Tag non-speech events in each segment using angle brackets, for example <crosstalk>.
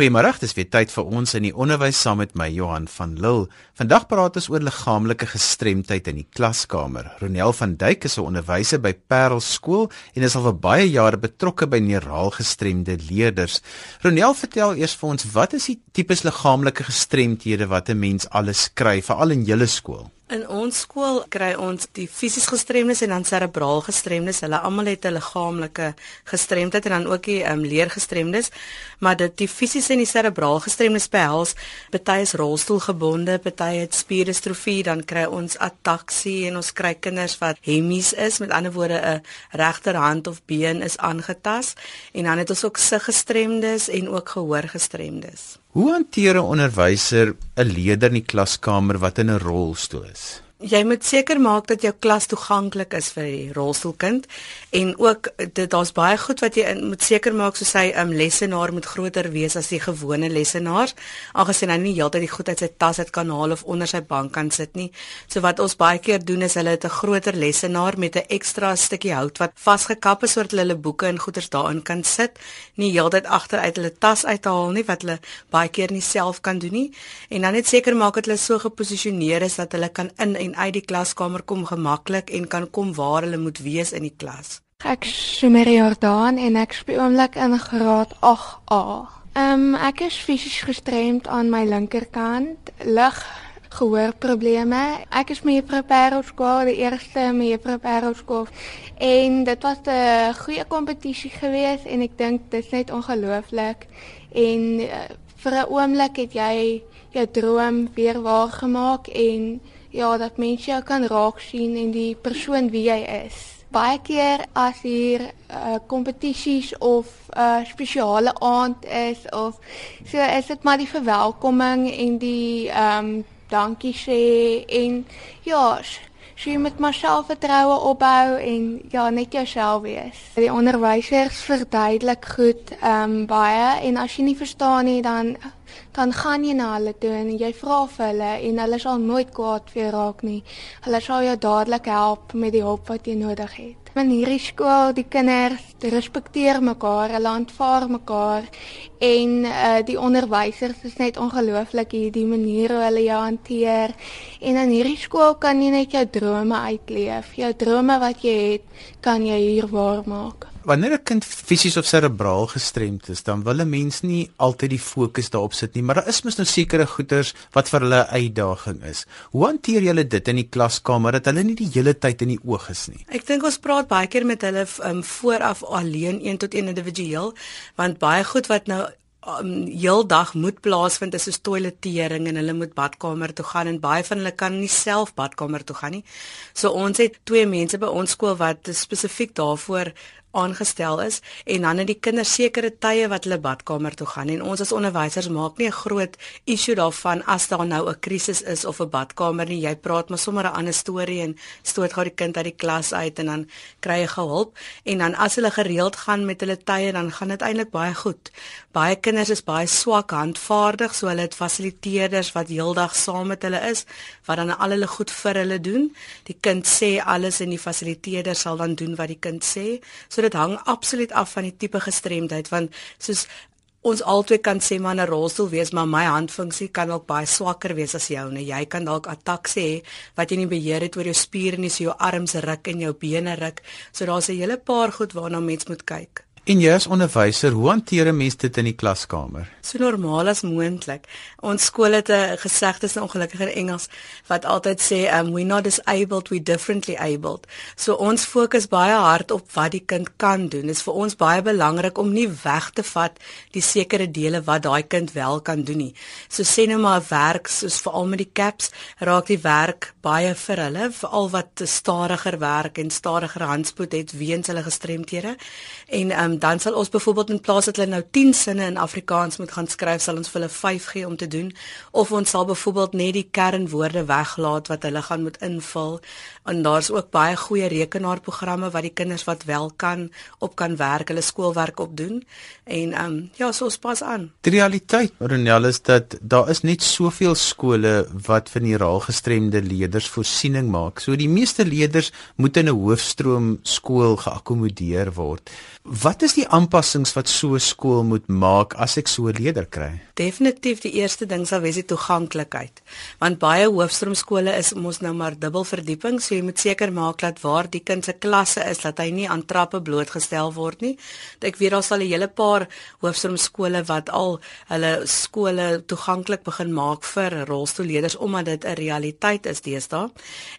Goeiemôre, dis weer tyd vir ons in die onderwys saam met my Johan van Lille. Vandag praat ons oor liggaamlike gestremdheid in die klaskamer. Ronel van Duyk is 'n onderwyser by Parel Skool en is al vir baie jare betrokke by neuraal gestremde leerders. Ronel, vertel eers vir ons, wat is die tipes liggaamlike gestremthede wat 'n mens alles kry, veral in julle skool? In ons skool kry ons die fisies gestremdes en dan serebraal gestremdes. Hulle almal het 'n liggaamlike gestremdheid en dan ook die um, leergestremdes. Maar dit die fisies en die serebraal gestremdes behels, party is rolstoelgebonde, party het spierdistrofie, dan kry ons ataksie en ons kry kinders wat hemmies is, met ander woorde 'n regterhand of been is aangetas en dan het ons ook siggestremdes en ook gehoorgestremdes. Hoe hanteer 'n onderwyser 'n leerder in die klaskamer wat in 'n rolstoel is? is. Jy moet seker maak dat jou klas toeganklik is vir die rolstoelkind en ook dit daar's baie goed wat jy in, moet seker maak soos hy 'n um, lesenaar moet groter wees as die gewone lesenaars aangesien hy nie heeltyd die goed uit sy tas uit kan haal of onder sy bank kan sit nie. So wat ons baie keer doen is hulle het 'n groter lesenaar met 'n ekstra stukkie hout wat vasgekap is sodat hulle hulle boeke en goeders daarin kan sit, nie heeltyd agter uit hulle tas uithaal nie wat hulle baie keer nie self kan doen nie. En dan net seker maak dat hulle so geposisioneer is dat hulle kan in en uit die klaskamer kom gemaklik en kan kom waar hulle moet wees in die klas. Ek Sumer Jordan en ek speel oomblik in graad 8A. Ehm ek is fisies gestremd aan my linkerkant, lig gehoorprobleme. Ek is mee prepare op skool, die eerste mee prepare op skool. En dit was 'n goeie kompetisie geweest en ek dink dit is net ongelooflik. En uh, vir 'n oomblik het jy jou droom weer waar gemaak en ja, dat mense jou kan raak sien en die persoon wie jy is. Baie keer as hier uh, kompetisies of 'n uh, spesiale aand is of so is dit maar die verwelkoming en die ehm um, dankie sê en ja, jy moet maar selfvertroue opbou en ja, net jouself wees. Die onderwysers verduidelik goed ehm um, baie en as jy nie verstaan nie dan dan gaan jy na hulle toe en jy vra vir hulle en hulle sal nooit kwaad vir jou raak nie. Hulle sal jou dadelik help met die hulp wat jy nodig het. In hierdie skool, die kinders respekteer mekaar, hulle aanvaar mekaar en uh, die onderwysers is net ongelooflik hier die manier hoe hulle jou hanteer. En in hierdie skool kan jy net jou drome uitleef. Jou drome wat jy het, kan jy hier waarmaak. Wanneer 'n kind fisies of serebraal gestremd is, dan wil 'n mens nie altyd die fokus daarop sit nie, maar daar is mos nou sekere goeters wat vir hulle 'n uitdaging is. Hoe hanteer julle dit in die klaskamer dat hulle nie die hele tyd in die oog is nie? Ek dink ons praat baie keer met hulle um, vooraf alleen een tot een individueel, want baie goed wat nou um, heeldag moet plaasvind is soos toiletering en hulle moet badkamer toe gaan en baie van hulle kan nie self badkamer toe gaan nie. So ons het twee mense by ons skool wat spesifiek daarvoor aangestel is en dan het die kinders sekere tye wat hulle badkamer toe gaan. En ons as onderwysers maak nie 'n groot issue daarvan as daar nou 'n krisis is of 'n badkamer nie. Jy praat maar sommer 'n ander storie en stoot gou die kind uit die klas uit en dan kry jy hulp. En dan as hulle gereeld gaan met hulle tye dan gaan dit eintlik baie goed. Baie kinders is baie swak handvaardig so hulle het fasiliteerders wat heeldag saam met hulle is wat dan al hulle goed vir hulle doen. Die kind sê alles en die fasiliteerder sal dan doen wat die kind sê. So So dit hang absoluut af van die tipe gestremdheid want soos ons albei kan sê maar 'n rolstoel wees, maar my handfunksie kan ook baie swakker wees as joune. Jy kan dalk ataksie hê wat jy nie beheer het oor jou spiere nie, so jou arms ruk en jou bene ruk. So daar's 'n hele paar goed waarna mens moet kyk. En jy as onderwyser, hoe hanteer 'n mens dit in die klaskamer? So normaal as moontlik. Ons skool het 'n gesegde in ongelukkige Engels wat altyd sê um we not disabled we differently abled. So ons fokus baie hard op wat die kind kan doen. Dit is vir ons baie belangrik om nie weg te vat die sekere dele wat daai kind wel kan doen nie. So sê nou maar werk soos veral met die caps, raak die werk baie vir hulle, veral wat stadiger werk en stadiger handspoed het weens hulle gestremthede. En um um, dan sal ons byvoorbeeld in plaas dat hulle nou 10 sinne in Afrikaans moet gaan skryf, sal ons vir hulle 5 gee om te doen of ons sal byvoorbeeld net die kernwoorde weglaat wat hulle gaan moet invul. En daar's ook baie goeie rekenaarprogramme wat die kinders wat wel kan op kan werk, hulle skoolwerk op doen. En ehm um, ja, so ons pas aan. Die realiteit, Ronel, is dat daar is net soveel skole wat vir neuraal gestremde leerders voorsiening maak. So die meeste leerders moet in 'n hoofstroom skool geakkommodeer word. Wat Wat is die aanpassings wat so 'n skool moet maak as ek so 'n leerder kry? Definitief die eerste ding sal wees die toeganklikheid. Want baie hoofstroomskole is mos nou maar dubbel verdieping, so jy moet seker maak dat waar die kind se klasse is, dat hy nie aan trappe blootgestel word nie. Ek weet daar sal 'n hele paar hoofstroomskole wat al hulle skole toeganklik begin maak vir rolstoelleerders omdat dit 'n realiteit is deesdae.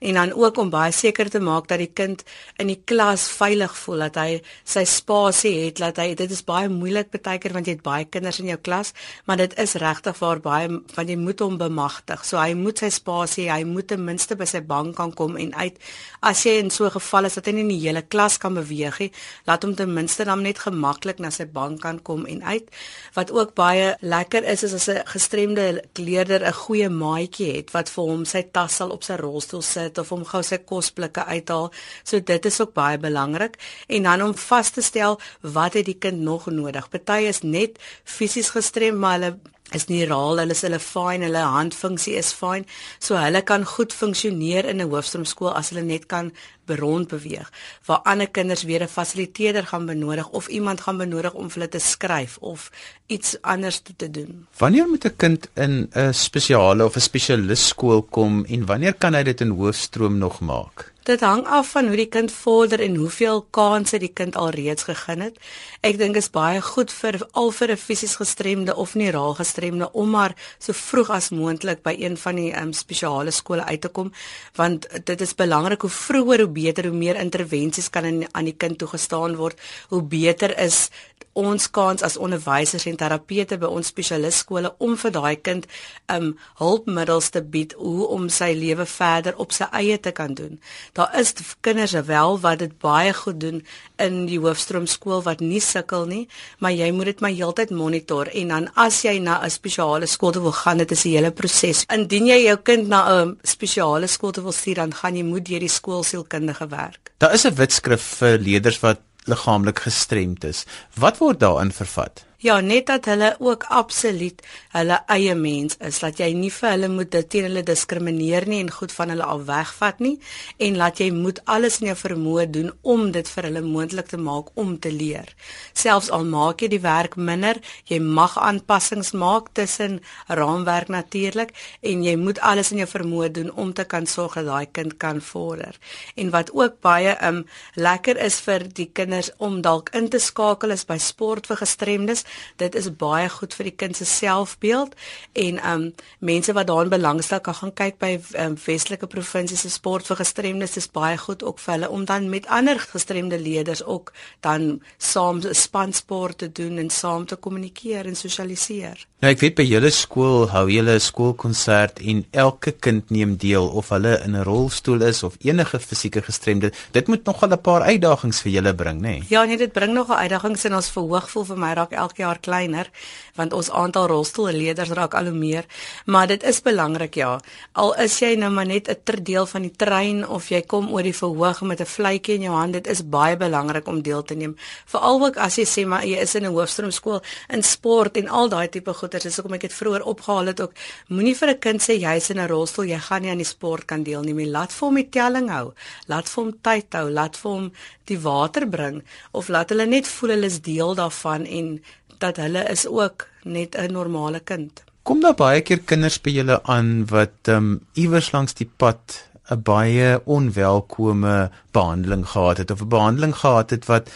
En dan ook om baie seker te maak dat die kind in die klas veilig voel, dat hy sy spasie het, dat hy dit is baie moeilik baie keer want jy het baie kinders in jou klas, maar dit is regtig waar baie want jy moet hom bemagtig. So hy moet sy spasie, hy moet ten minste by sy bank kan kom en uit. As jy in so 'n geval is dat hy nie die hele klas kan beweeg nie, laat hom ten minste dan net gemaklik na sy bank kan kom en uit. Wat ook baie lekker is is as 'n gestremde leerder 'n goeie maatjie het wat vir hom sy tas sal op sy rolstoel sit of hom gou sy kosblikke uithaal. So dit is ook baie belangrik en dan om vas te stel wat het die kind nog nodig. Party is net fisies gestrem, maar hulle is nie raal, hulle is hulle fyn, hulle handfunksie is fyn, so hulle kan goed funksioneer in 'n hoofstroomskool as hulle net kan rond beweeg. Waar ander kinders weer 'n fasiliteerder gaan benodig of iemand gaan benodig om vir hulle te skryf of iets anders te, te doen. Wanneer moet 'n kind in 'n spesiale of 'n spesialis skool kom en wanneer kan hy dit in hoofstroom nog maak? Dit hang af van hoe die kind vorder en hoeveel kansse die kind alreeds gegee het. Ek dink is baie goed vir al vir 'n fisies gestremde of neuraal gestremde om maar so vroeg as moontlik by een van die um, spesiale skole uit te kom, want dit is belangrik hoe vroeër hoe beter, hoe meer intervensies kan in, aan die kind toegestaan word, hoe beter is ons kans as onderwysers en terapeute by ons spesialistskole om vir daai kind um hulpmiddels te bied hoe om sy lewe verder op sy eie te kan doen. Daar is kinders wel wat dit baie goed doen in die hoofstroomskool wat nie sukkel nie, maar jy moet dit maar heeltyd monitor en dan as jy na 'n spesiale skool wil gaan, dit is 'n hele proses. Indien jy jou kind na 'n spesiale skool wil stuur, dan gaan jy moet deur die skoolsielkundige werk. Daar is 'n wetskrif vir leerders wat liggaamlik gestremd is. Wat word daarin vervat? Ja, net dat hulle ook absoluut hulle eie mens is, dat jy nie vir hulle moet teen hulle diskrimineer nie en goed van hulle al wegvat nie en laat jy moet alles in jou vermoë doen om dit vir hulle moontlik te maak om te leer. Selfs al maak jy die werk minder, jy mag aanpassings maak tussen raamwerk natuurlik en jy moet alles in jou vermoë doen om te kan sorg dat daai kind kan vorder. En wat ook baie um lekker is vir die kinders om dalk in te skakel is by sport vir gestremdes dit is baie goed vir die kind se selfbeeld en um mense wat daarin belangstel kan gaan kyk by um, Westelike provinsies se sport vir gestremdes is baie goed ook vir hulle om dan met ander gestremde leerders ook dan saam spansport te doen en saam te kommunikeer en sosialiseer. Nou ek weet by julle skool hou julle 'n skoolkonsert en elke kind neem deel of hulle in 'n rolstoel is of enige fisieke gestremde. Dit moet nogal 'n paar uitdagings vir julle bring, nê? Nee? Ja, nee, dit bring nogal uitdagings en ons verhoog voel vir my raak elke jaar kleiner want ons aantal rolstoelleerders raak al hoe meer, maar dit is belangrik ja. Al is jy nou maar net 'n ter deel van die trein of jy kom oor die verhoog met 'n vletjie in jou hand, dit is baie belangrik om deel te neem. Veral ook as jy sê maar jy is in 'n hoofstroomskool in sport en al daai tipe goeters, dis hoekom ek dit vroeër opgehaal het ook. Moenie vir 'n kind sê jy's in 'n rolstoel, jy gaan nie aan die sport kan deelneem nie. Laat vir hom die telling hou. Laat vir hom tyd hou, laat vir hom die water bring of laat hulle net voel hulle is deel daarvan en dat hulle is ook net 'n normale kind. Kom daar baie keer kinders by julle aan wat ehm um, iewers langs die pad 'n baie onwelkome behandeling gehad het of 'n behandeling gehad het wat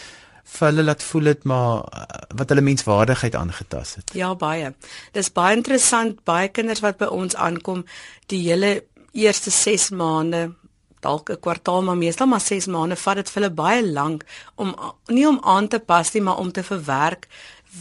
vir hulle laat voel dit maar wat hulle menswaardigheid aangetas het. Ja, baie. Dis baie interessant, baie kinders wat by ons aankom, die hele eerste 6 maande dalk 'n kwartaal maar meestal maar 6 maande vat dit vir hulle baie lank om nie om aan te pas nie maar om te verwerk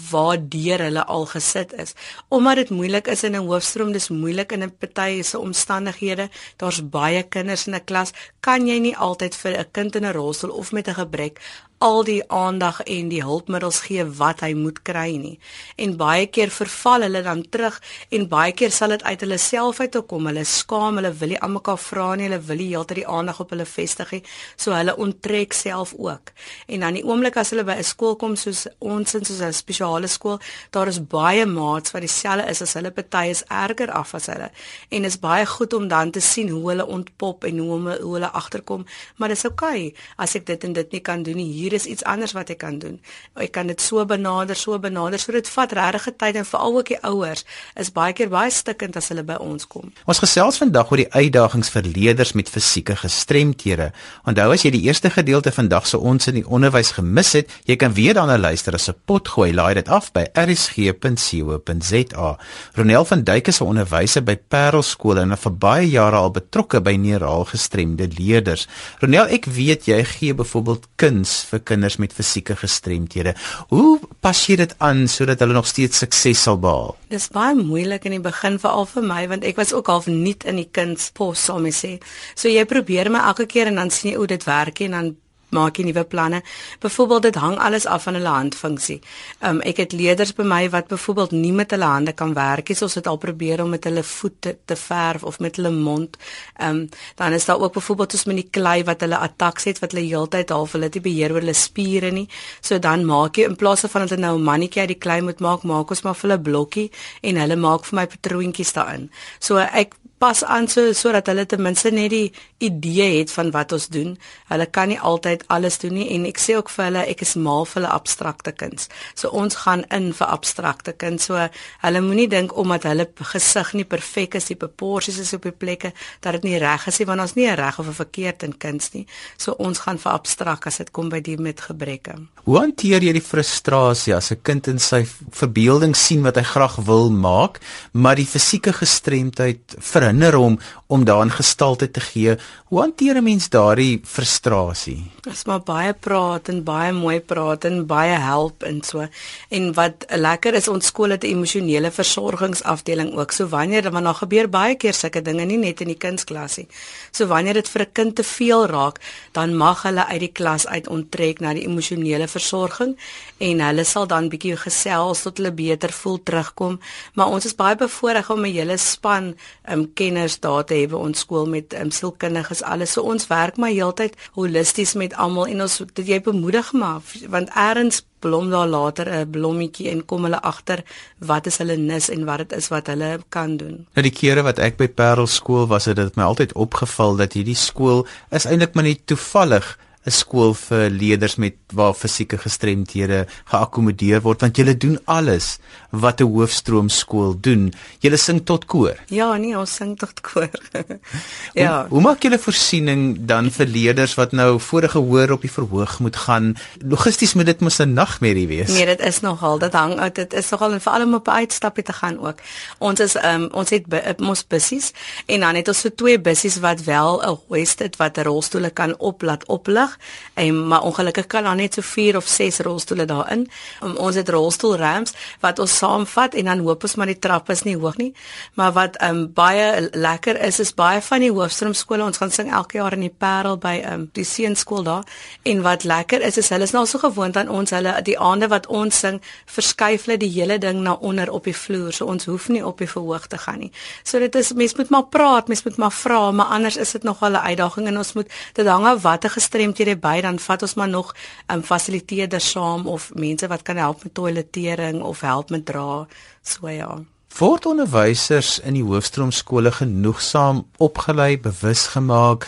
waardeur hulle al gesit is. Omdat dit moeilik is in 'n hoofstroom, dis moeilik in 'n party se omstandighede. Daar's baie kinders in 'n klas, kan jy nie altyd vir 'n kind in 'n rolstoel of met 'n gebrek al die aandag en die hulpmiddels gee wat hy moet kry nie. En baie keer verval hulle dan terug en baie keer sal dit uit hulle self uit kom. Hulle skaam, hulle wil nie aan mekaar vra nie, hulle wil nie heeltyd die aandag op hulle vestig nie. So hulle onttrek self ook. En dan die oomblik as hulle by 'n skool kom soos ons in soos 'n spesiale skool, daar is baie maats wat dieselfde is as hulle, party is erger af as hulle. En is baie goed om dan te sien hoe hulle ontpop en hoe hulle hoe hulle agterkom, maar dis oukei okay, as ek dit en dit nie kan doen nie hier is iets anders wat ek kan doen. Ek kan dit so benader, so benader. So dit vat regtig tyd en veral ook die ouers is baie keer baie stikkend as hulle by ons kom. Ons gesels vandag oor die uitdagings vir leerders met fisieke gestremthede. Onthou as jy die eerste gedeelte vandag se ons in die onderwys gemis het, jy kan weer daarna luister as 'n potgooi. Laai dit af by rsg.co.za. Ronel van Duyk is 'n onderwyser by Parel skool en vir baie jare al betrokke by neuraal gestremde leerders. Ronel, ek weet jy gee byvoorbeeld kuns kinders met fisieke gestremthede. Hoe pas jy dit aan sodat hulle nog steeds sukses sal behaal? Dis baie moeilik in die begin veral vir my want ek was ook half nuut in die kindspos, sal my sê. So jy probeer my elke keer en dan sien jy hoe dit werk en dan maak jy nuwe planne. Byvoorbeeld dit hang alles af van hulle handfunksie. Um ek het leerders by my wat byvoorbeeld nie met hulle hande kan werk nie. Ons het al probeer om met hulle voete te verf of met hulle mond. Um dan is daar ook byvoorbeeld soos met die klei wat hulle attaks het wat hulle heeltyd half hulle het nie beheer oor hulle spiere nie. So dan maak jy in plaas van dat hulle nou 'n mannetjie uit die klei moet maak, maak ons maar vir hulle blokkie en hulle maak vir my patroontjies daarin. So ek pas aan so sodat hulle ten minste net die idee het van wat ons doen. Hulle kan nie altyd alles doen nie en ek sê ook vir hulle ek is mal vir hulle abstrakte kuns. So ons gaan in vir abstrakte kuns. So hulle moenie dink omdat hulle gesig nie perfek is, die proporsies is op die plekke dat dit nie reg is nie want ons nie 'n reg of 'n verkeerd in kuns nie. So ons gaan vir abstrak as dit kom by die met gebreke. Hoe hanteer jy die frustrasie as 'n kind in sy verbeelding sien wat hy graag wil maak, maar die fisieke gestremdheid vir verhinder hom om daarin gestalte te gee. Hoe hanteer 'n mens daardie frustrasie? Dis maar baie praat en baie mooi praat en baie help en so. En wat lekker is ons skool het 'n emosionele versorgingsafdeling ook. So wanneer dan nou gebeur baie keer sulke dinge nie net in die kindsklasie. So wanneer dit vir 'n kind te veel raak, dan mag hulle uit die klas uit onttrek na die emosionele versorging en hulle sal dan bietjie gesels tot hulle beter voel terugkom. Maar ons is baie bevoorreg om 'n hele span um, kenners daar te hê by ons skool met um, sielkundiges alles. So ons werk maar heeltyd holisties met almal en ons dit jy bemoedig maar want eers blom daar later 'n blommetjie en kom hulle agter wat is hulle nis en wat dit is wat hulle kan doen. Nou die kere wat ek by Parel skool was, het dit my altyd opgeval dat hierdie skool is eintlik maar net toevallig 'n skool vir leerders met waar fisieke gestremthede geakkommodeer word want julle doen alles wat 'n hoofstroom skool doen. Julle sing tot koor. Ja, nee, ons sing tot koor. <laughs> ja. Hoe, hoe maak julle voorsiening dan vir leerders wat nou vorige hoor op die verhoog moet gaan? Logisties moet dit mos 'n nagmerrie wees. Nee, dit is nogal. Dit hang uit. Dit is nogal en veral om op 'n uitstapie te gaan ook. Ons is ehm um, ons het mos bussies en dan het ons so twee bussies wat wel 'n hoist het wat rolstoele kan oplaat oplig en maar ongelukkig kan daar net so 4 of 6 rolstoele daarin. Um, ons het rolstoelramps wat ons saamvat en dan hoop ons maar die trappe is nie hoog nie. Maar wat um, baie lekker is is baie van die hoofstroomskole ons gaan sing elke jaar in die Parel by um, die seunskool daar en wat lekker is is hulle is nou so gewoond aan ons hulle die aande wat ons sing verskuif hulle die hele ding na onder op die vloer so ons hoef nie op die verhoog te gaan nie. So dit is mens moet maar praat, mens moet maar vra, maar anders is dit nog wel 'n uitdaging en ons moet dit hang af watter gestremdhede by dan vat ons maar nog 'n um, fasiliteerder saam of mense wat kan help met toiletering of help met dra so ja. Word onderwysers in die hoofstroomskole genoegsaam opgelei, bewus gemaak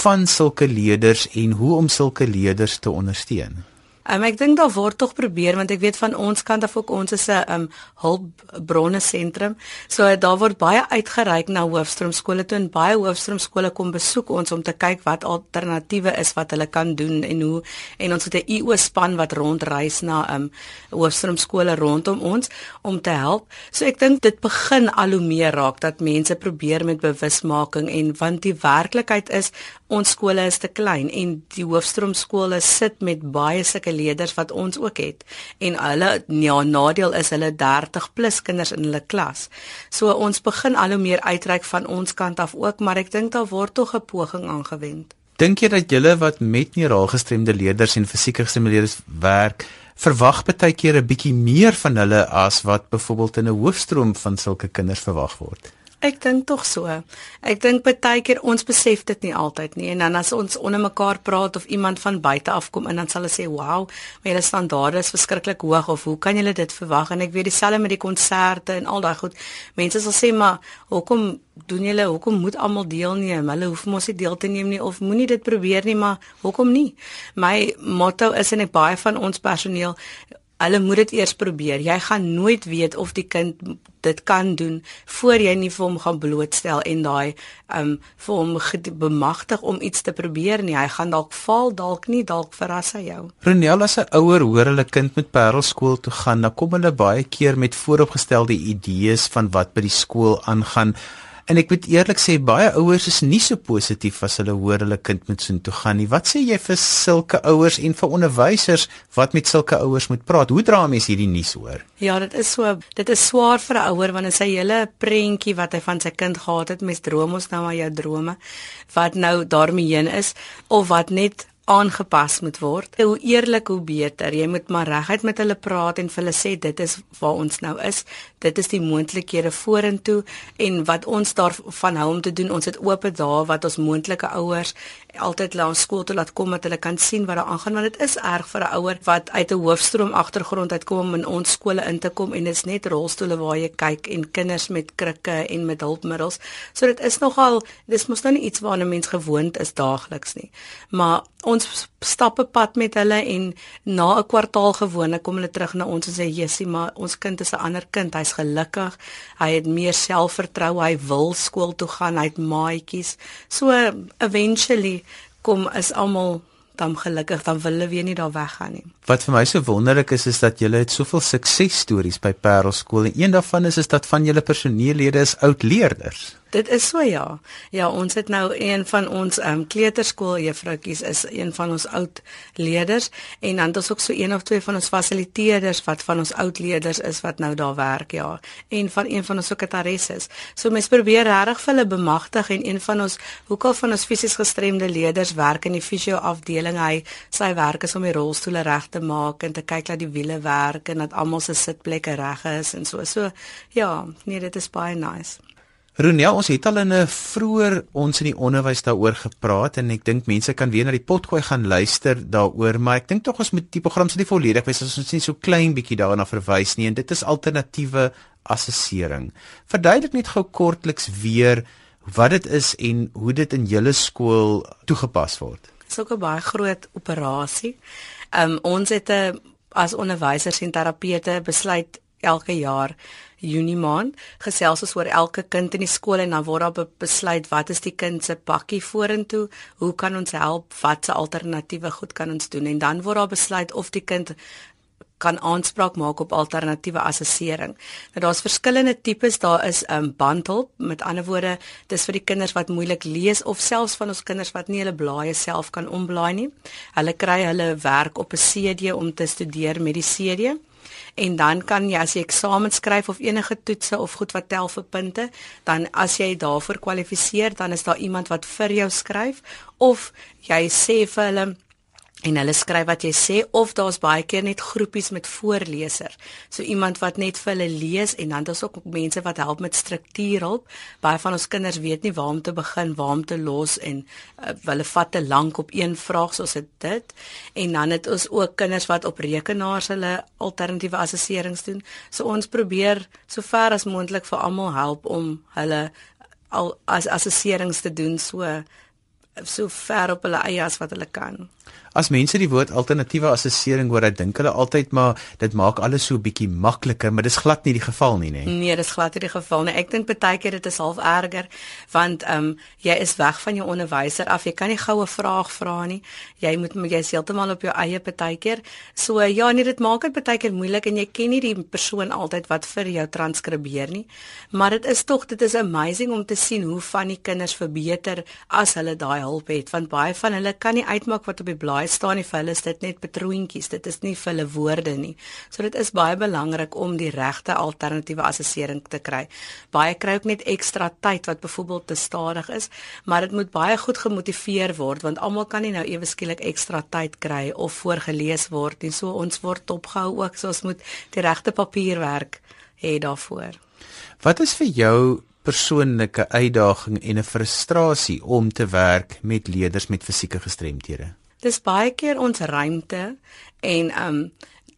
van sulke leerders en hoe om sulke leerders te ondersteun? Um, ek dink daar word tog probeer want ek weet van ons kant af ook ons is 'n um, hulpbronne sentrum. So daar word baie uitgereik na hoofstroomskole toe en baie hoofstroomskole kom besoek ons om te kyk wat alternatiewe is wat hulle kan doen en hoe en ons het 'n IO span wat rondreis na um hoofstroomskole rondom ons om te help. So ek dink dit begin al hoe meer raak dat mense probeer met bewusmaking en want die werklikheid is ons skole is te klein en die hoofstroomskole sit met baie sulke leerders wat ons ook het en hulle ja nadeel is hulle 30 plus kinders in hulle klas. So ons begin al hoe meer uitreik van ons kant af ook, maar ek dink daar word tog 'n poging aangewend. Dink jy dat julle wat met neuraal gestremde leerders en fisiek gestremde leerders werk, verwag baie keer 'n bietjie meer van hulle as wat byvoorbeeld in 'n hoofstroom van sulke kinders verwag word? Ek dink tog so. Ek dink baie keer ons besef dit nie altyd nie en dan as ons onder mekaar praat of iemand van buite af kom en dan sal hulle sê, "Wow, maar julle standaarde is verskriklik hoog of hoe kan julle dit verwag?" En ek weet dieselfde met die konserte en al daai goed. Mense sal sê, "Maar hoekom doen julle? Hoekom moet almal deelneem? Hulle hoef mos nie deel te neem nie of moenie dit probeer nie, maar hoekom nie?" My motto is en ek baie van ons personeel Hulle moet dit eers probeer. Jy gaan nooit weet of die kind dit kan doen voor jy nie vir hom gaan blootstel en daai um vir hom bemagtig om iets te probeer nie. Hy gaan dalk val, dalk nie, dalk verras hy jou. Renel as 'n ouer hoor hulle kind met Parelskool toe gaan, dan kom hulle baie keer met vooropgestelde idees van wat by die skool aangaan. En ek moet eerlik sê baie ouers is nie so positief as hulle hoor hulle kind moet soheen toe gaan nie. Wat sê jy vir sulke ouers en vir onderwysers wat met sulke ouers moet praat? Hoe dra mense hierdie nuus hoor? Ja, dit is so dit is swaar vir 'n ouer wanneer sy hele prentjie wat hy van sy kind gehad het, mes droom ons nou maar jou drome wat nou daarmee heen is of wat net aangepas moet word. Hoe eerlik hoe beter. Jy moet maar reguit met hulle praat en vir hulle sê dit is waar ons nou is. Dit is die moontlikhede vorentoe en wat ons daarvan hou om te doen. Ons het oop dae wat ons moontlike ouers altyd laat skool toe laat kom dat hulle kan sien wat daar aangaan want dit is erg vir 'n ouer wat uit 'n hoofstroom agtergrond uitkom om in ons skole in te kom en dit is net rolstoele waar jy kyk en kinders met krikke en met hulpmiddels. So dit is nogal dis mos nou nie iets waarna mens gewoond is daagliks nie. Maar ons stap 'n pad met hulle en na 'n kwartaal gewoonlik kom hulle terug na ons en sê Jessie, maar ons kind is 'n ander kind. Hy's gelukkig. Hy het meer selfvertroue. Hy wil skool toe gaan. Hy het maatjies. So eventually kom is almal dan gelukkig dan wil hulle weer nie daar weggaan nie. Wat vir my so wonderlik is is dat julle het soveel suksesstories by Parelskool en een daarvan is is dat van julle personeellede is oud leerders. Dit is so ja. Ja, ons het nou een van ons ehm um, kleuterskooljuffroutjies is een van ons oud leerders en dan het ons ook so een of twee van ons fasiliteerders wat van ons oud leerders is wat nou daar werk ja. En van een van ons sekretaresses. So mens probeer regtig vir hulle bemagtig en een van ons hoekom van ons fisies gestremde leerders werk in die fisio afdeling. Hy sy werk is om die rolstoele reg te maak en te kyk dat die wiele werk en dat almal se sitplekke reg is en so. So ja, nee, dit is baie nice. Ronel, ons het al in 'n vroeër ons in die onderwys daaroor gepraat en ek dink mense kan weer na die potgooi gaan luister daaroor, maar ek dink tog ons moet die program se nie volledig wees as ons net so klein bietjie daarna verwys nie en dit is alternatiewe assessering. Verduidelik net gou kortliks weer wat dit is en hoe dit in julle skool toegepas word. Dit is ook 'n baie groot operasie. Um ons het 'n as onderwysers en terapeute besluit elke jaar Junie maand gesels ons oor elke kind in die skool en dan word daar besluit wat is die kind se pakkie vorentoe, hoe kan ons help, watse alternatiewe goed kan ons doen en dan word daar besluit of die kind kan aanspraak maak op alternatiewe assessering. Nou daar's verskillende tipes, daar is 'n um, bandhulp, met ander woorde, dis vir die kinders wat moeilik lees of selfs van ons kinders wat nie hulle blaaie self kan omblaai nie. Hulle kry hulle werk op 'n CD om te studeer met die CD en dan kan jy as jy eksamen skryf of enige toetse of goed wat tel vir punte, dan as jy daarvoor kwalifiseer, dan is daar iemand wat vir jou skryf of jy sê vir hulle en hulle skryf wat jy sê of daar's baie keer net groepies met voorleser. So iemand wat net vir hulle lees en dan daar's ook mense wat help met struktuurhulp. Baie van ons kinders weet nie waar om te begin, waar om te los en uh, hulle vat te lank op een vraag soos dit. En dan het ons ook kinders wat op rekenaars hulle alternatiewe assesserings doen. So ons probeer so ver as moontlik vir almal help om hulle al as assesserings te doen so so ver op hulle eie as wat hulle kan. As mense die woord alternatiewe assessering hoor, dan dink hulle altyd maar dit maak alles so bietjie makliker, maar dis glad nie die geval nie, nê? Nee, dis glad nie die geval nie. Ek dink baie keer dit is half erger want ehm um, jy is weg van jou onderwyser af. Jy kan nie goue vraag vra nie. Jy moet jy's heeltemal op jou eie baie keer. So ja, nee, dit maak dit baie keer moeilik en jy ken nie die persoon altyd wat vir jou transkribeer nie. Maar dit is tog dit is amazing om te sien hoe van die kinders verbeter as hulle daai hulp het want baie van hulle kan nie uitmaak wat op die blaai staan nie vir hulle is dit net patroontjies dit is nie vir hulle woorde nie. So dit is baie belangrik om die regte alternatiewe assessering te kry. Baie kry ook net ekstra tyd wat byvoorbeeld te stadig is maar dit moet baie goed gemotiveer word want almal kan nie nou ewe skielik ekstra tyd kry of voorgeles word en so ons word opgehou ook so ons moet die regte papierwerk hê daarvoor. Wat is vir jou persoonlike uitdaging en 'n frustrasie om te werk met leerders met fisieke gestremthede? Dis baie keer ons ruimte en ehm um,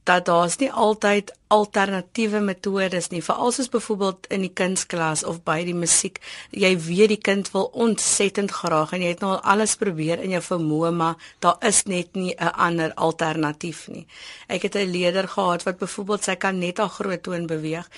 dat daar's nie altyd alternatiewe metodes nie. Veral soos byvoorbeeld in die kunsklas of by die musiek. Jy weet die kind wil ontsettend graag en jy het nou al alles probeer in jou vermoë maar daar is net nie 'n ander alternatief nie. Ek het 'n leerder gehad wat byvoorbeeld sy kan net haar groot toon beweeg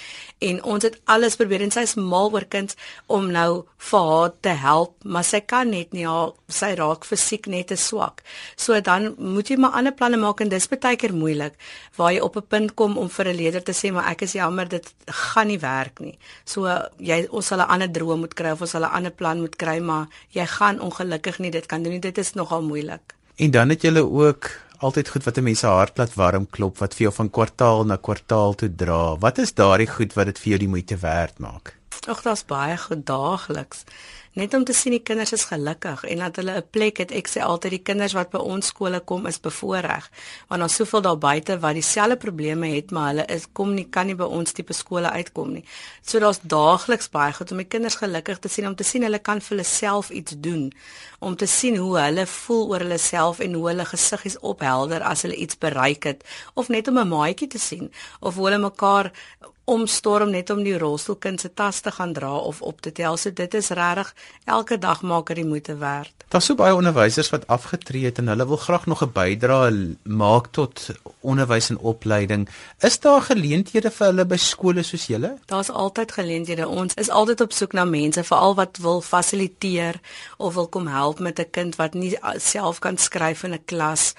en ons het alles probeer en sy's mal oor kind om nou vir haar te help maar sy kan net nie haar sy raak fisiek net te swak. So dan moet jy maar ander planne maak en dis baie keer moeilik waar jy op 'n punt kom om vir 'n leerder te sê maar ek is jammer dit gaan nie werk nie. So jy ons sal 'n ander droom moet kry of ons sal 'n ander plan moet kry maar jy gaan ongelukkig nie dit kan doen nie. Dit is nogal moeilik. En dan het jy ook altyd goed wat 'n mens se hart laat warm klop wat vir jou van kwartaal na kwartaal toe dra. Wat is daardie goed wat dit vir jou die moeite werd maak? Ag, daar's baie goed daagliks net om te sien die kinders is gelukkig en dat hulle 'n plek het. Ek sê altyd die kinders wat by ons skole kom is bevoordeel want daar's soveel daar buite wat dieselfde probleme het, maar hulle is kom nie kan nie by ons tipe skole uitkom nie. So daar's daagliks baie goed om die kinders gelukkig te sien om te sien hulle kan vir hulle self iets doen, om te sien hoe hulle voel oor hulle self en hoe hulle gesiggies ophelder as hulle iets bereik het of net om 'n maatjie te sien of hoe hulle mekaar omstorm net om die rolstoelkind se tas te gaan dra of op te tel. So dit is regtig elke dag maak dit moeite werd. Daar's so baie onderwysers wat afgetree het en hulle wil graag nog 'n bydrae maak tot onderwys en opleiding. Is daar geleenthede vir hulle by skole soos julle? Daar's altyd geleenthede. Ons is altyd op soek na mense, veral wat wil fasiliteer of wil kom help met 'n kind wat nie self kan skryf in 'n klas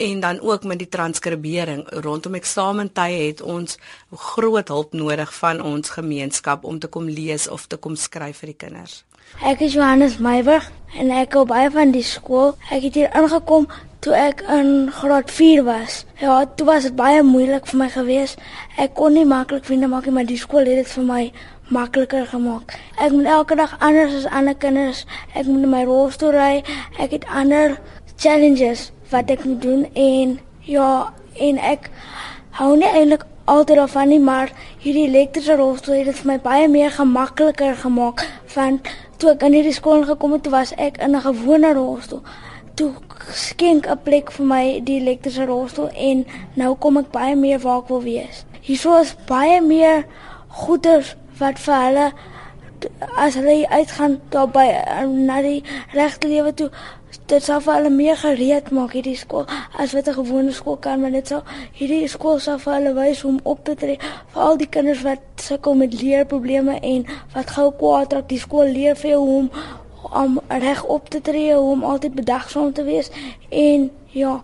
en dan ook met die transkribering rondom eksamentye het ons groot hulp nodig van ons gemeenskap om te kom lees of te kom skryf vir die kinders. Ek is Johannes Meyburg en ek kom baie van die skool. Ek het hier ingekom toe ek in graad 4 was. Ja, dit was baie moeilik vir my gewees. Ek kon nie maklik vriende maak nie, maar die skool het dit vir my makliker gemaak. Ek moet elke dag anders as ander kinders. Ek moet my rolstoel ry. Ek het ander challenges wat ek moet doen en ja, en ek hou nie eintlik altyd daarvan nie, maar hierdie elektriese rolstoel het dit vir my baie meer gemakliker gemaak van toe ek in hierdie skool gekom het, was ek in 'n gewone rolstoel. Toe skenk 'n plek vir my die elektriese rolstoel en nou kom ek baie meer waar ek wil wees. Hierso is baie meer goeders wat vir hulle as hulle uitgaan daar by na die regte lewe toe dit sou vir hulle meer gereed maak hierdie skool as wat 'n gewone skool kan maar dit sou hierdie skool sou vir hulle wys hoe om op te tree vir al die kinders wat sukkel met leerprobleme en wat gou kwaad raak die skool leer vir jou hoe om om reg op te tree hoe om altyd bedagsaam te wees en ja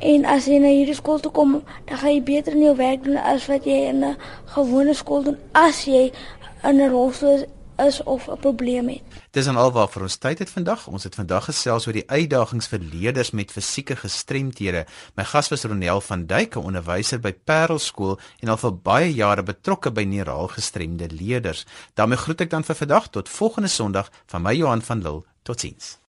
en as jy na hierdie skool toe kom dan gaan jy beter in jou werk doen as wat jy in 'n gewone skool doen as jy in 'n rolstoel is of 'n probleem het. Dis en alwaar vir ons tyd het vandag. Ons het vandag gesels oor die uitdagings vir leerders met fisieke gestremthede. My gas was Ronel van Duyk, 'n onderwyser by Parel Skool en al vir baie jare betrokke by neuraal gestremde leerders. daarmee groet ek dan vir vandag tot volgende Sondag van my Johan van Lille. Totsiens.